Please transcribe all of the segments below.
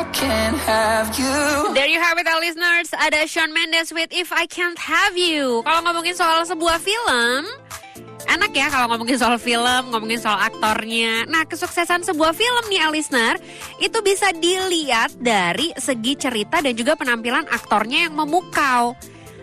Can't have you. There you have it, our listeners. Ada Shawn Mendes with If I Can't Have You. Kalau ngomongin soal sebuah film, enak ya kalau ngomongin soal film, ngomongin soal aktornya. Nah, kesuksesan sebuah film nih, listener, itu bisa dilihat dari segi cerita dan juga penampilan aktornya yang memukau.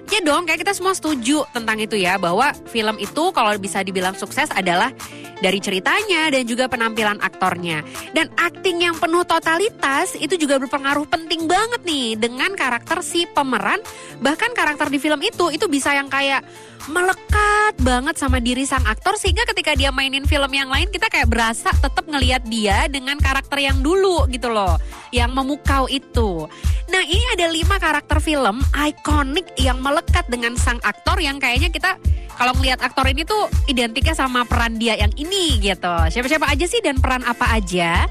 Ya dong, kayak kita semua setuju tentang itu ya, bahwa film itu kalau bisa dibilang sukses adalah dari ceritanya dan juga penampilan aktornya. Dan akting yang penuh totalitas itu juga berpengaruh penting banget nih dengan karakter si pemeran. Bahkan karakter di film itu itu bisa yang kayak melekat banget sama diri sang aktor sehingga ketika dia mainin film yang lain kita kayak berasa tetap ngelihat dia dengan karakter yang dulu gitu loh, yang memukau itu. Nah ini ada lima karakter film ikonik yang melekat dengan sang aktor yang kayaknya kita kalau ngelihat aktor ini tuh identiknya sama peran dia yang ini gitu. Siapa-siapa aja sih dan peran apa aja?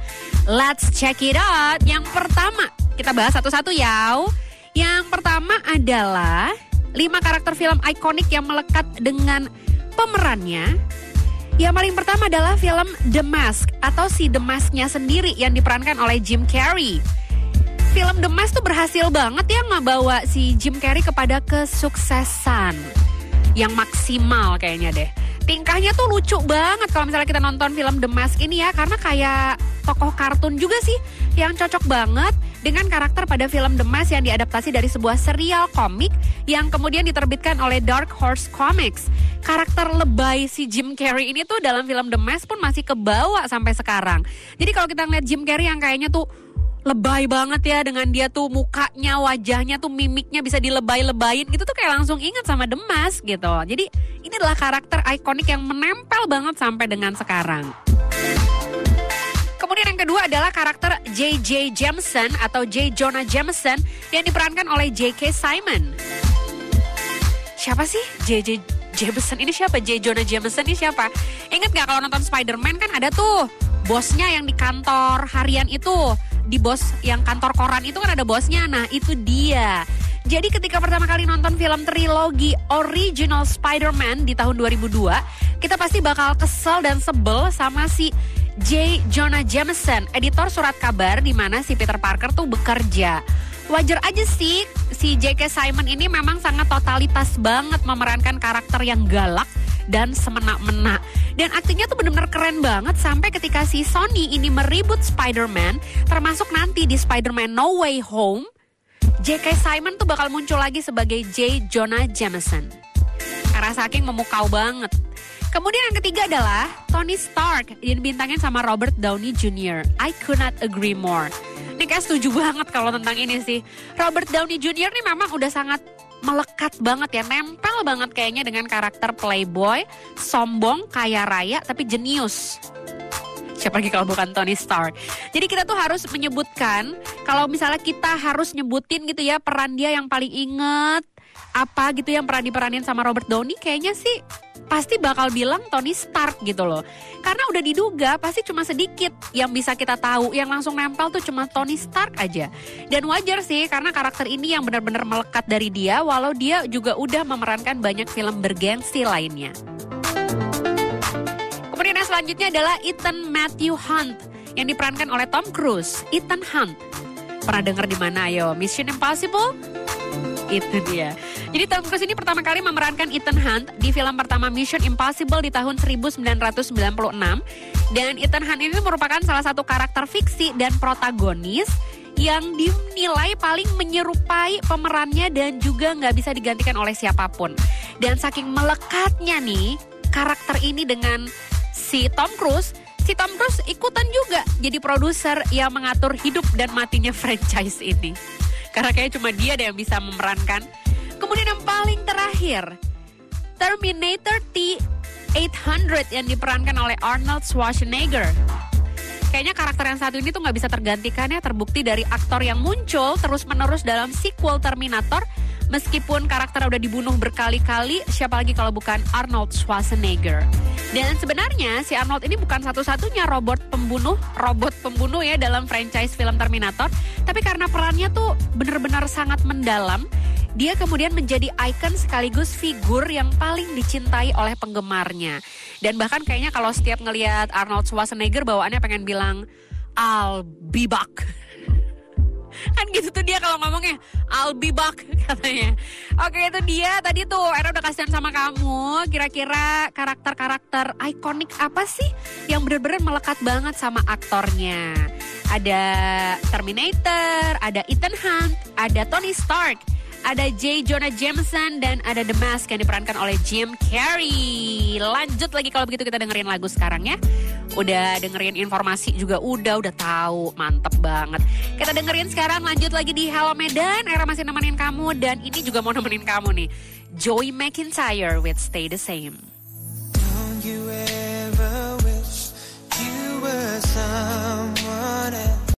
Let's check it out. Yang pertama kita bahas satu-satu ya. Yang pertama adalah lima karakter film ikonik yang melekat dengan pemerannya. Yang paling pertama adalah film The Mask atau si The Mask-nya sendiri yang diperankan oleh Jim Carrey. Film The Mask tuh berhasil banget ya ngebawa si Jim Carrey kepada kesuksesan yang maksimal kayaknya deh. Tingkahnya tuh lucu banget kalau misalnya kita nonton film The Mask ini ya karena kayak tokoh kartun juga sih yang cocok banget dengan karakter pada film The Mask yang diadaptasi dari sebuah serial komik yang kemudian diterbitkan oleh Dark Horse Comics. Karakter lebay si Jim Carrey ini tuh dalam film The Mask pun masih kebawa sampai sekarang. Jadi kalau kita ngeliat Jim Carrey yang kayaknya tuh lebay banget ya dengan dia tuh mukanya, wajahnya tuh mimiknya bisa dilebay-lebayin gitu tuh kayak langsung ingat sama The Mask gitu. Jadi ini adalah karakter ikonik yang menempel banget sampai dengan sekarang. Kemudian yang kedua adalah karakter J.J. Jameson atau J. Jonah Jameson yang diperankan oleh J.K. Simon. Siapa sih J.J. Jameson ini siapa? J. Jonah Jameson ini siapa? Ingat gak kalau nonton Spider-Man kan ada tuh bosnya yang di kantor harian itu. Di bos yang kantor koran itu kan ada bosnya. Nah itu dia. Jadi ketika pertama kali nonton film trilogi original Spider-Man di tahun 2002, kita pasti bakal kesel dan sebel sama si J. Jonah Jameson, editor surat kabar di mana si Peter Parker tuh bekerja. Wajar aja sih si J.K. Simon ini memang sangat totalitas banget memerankan karakter yang galak dan semena-mena. Dan aktingnya tuh bener-bener keren banget sampai ketika si Sony ini meribut Spider-Man, termasuk nanti di Spider-Man No Way Home, J.K. Simon tuh bakal muncul lagi sebagai J. Jonah Jameson. Karena saking memukau banget. Kemudian yang ketiga adalah Tony Stark yang dibintangin sama Robert Downey Jr. I could not agree more. Ini kayak setuju banget kalau tentang ini sih. Robert Downey Jr. nih memang udah sangat melekat banget ya, nempel banget kayaknya dengan karakter playboy, sombong, kaya raya, tapi jenius. Siapa lagi kalau bukan Tony Stark. Jadi kita tuh harus menyebutkan, kalau misalnya kita harus nyebutin gitu ya peran dia yang paling inget, apa gitu yang pernah diperanin sama Robert Downey, kayaknya sih pasti bakal bilang Tony Stark gitu loh. Karena udah diduga pasti cuma sedikit yang bisa kita tahu, yang langsung nempel tuh cuma Tony Stark aja. Dan wajar sih karena karakter ini yang benar-benar melekat dari dia walau dia juga udah memerankan banyak film bergensi lainnya. Kemudian yang selanjutnya adalah Ethan Matthew Hunt yang diperankan oleh Tom Cruise. Ethan Hunt. Pernah dengar di mana ayo? Mission Impossible? Itu dia. Jadi Tom Cruise ini pertama kali memerankan Ethan Hunt di film pertama Mission Impossible di tahun 1996. Dan Ethan Hunt ini merupakan salah satu karakter fiksi dan protagonis yang dinilai paling menyerupai pemerannya dan juga nggak bisa digantikan oleh siapa pun. Dan saking melekatnya nih karakter ini dengan si Tom Cruise, si Tom Cruise ikutan juga jadi produser yang mengatur hidup dan matinya franchise ini. Karena kayaknya cuma dia deh yang bisa memerankan. Kemudian yang paling terakhir, Terminator T-800 yang diperankan oleh Arnold Schwarzenegger. Kayaknya karakter yang satu ini tuh nggak bisa tergantikan ya terbukti dari aktor yang muncul terus-menerus dalam sequel Terminator Meskipun karakter udah dibunuh berkali-kali, siapa lagi kalau bukan Arnold Schwarzenegger. Dan sebenarnya si Arnold ini bukan satu-satunya robot pembunuh, robot pembunuh ya dalam franchise film Terminator. Tapi karena perannya tuh benar-benar sangat mendalam, dia kemudian menjadi ikon sekaligus figur yang paling dicintai oleh penggemarnya. Dan bahkan kayaknya kalau setiap ngelihat Arnold Schwarzenegger bawaannya pengen bilang, I'll be back. kan gitu tuh dia kalau ngomongnya I'll be back katanya. Oke itu dia tadi tuh Era udah kasihan sama kamu. Kira-kira karakter-karakter ikonik apa sih yang bener-bener melekat banget sama aktornya? Ada Terminator, ada Ethan Hunt, ada Tony Stark, ada J. Jonah Jameson dan ada The Mask yang diperankan oleh Jim Carrey. Lanjut lagi kalau begitu kita dengerin lagu sekarang ya. Udah dengerin informasi juga udah udah tahu, mantep banget. Kita dengerin sekarang lanjut lagi di Hello Medan. Era masih nemenin kamu dan ini juga mau nemenin kamu nih. Joey McIntyre with Stay the Same.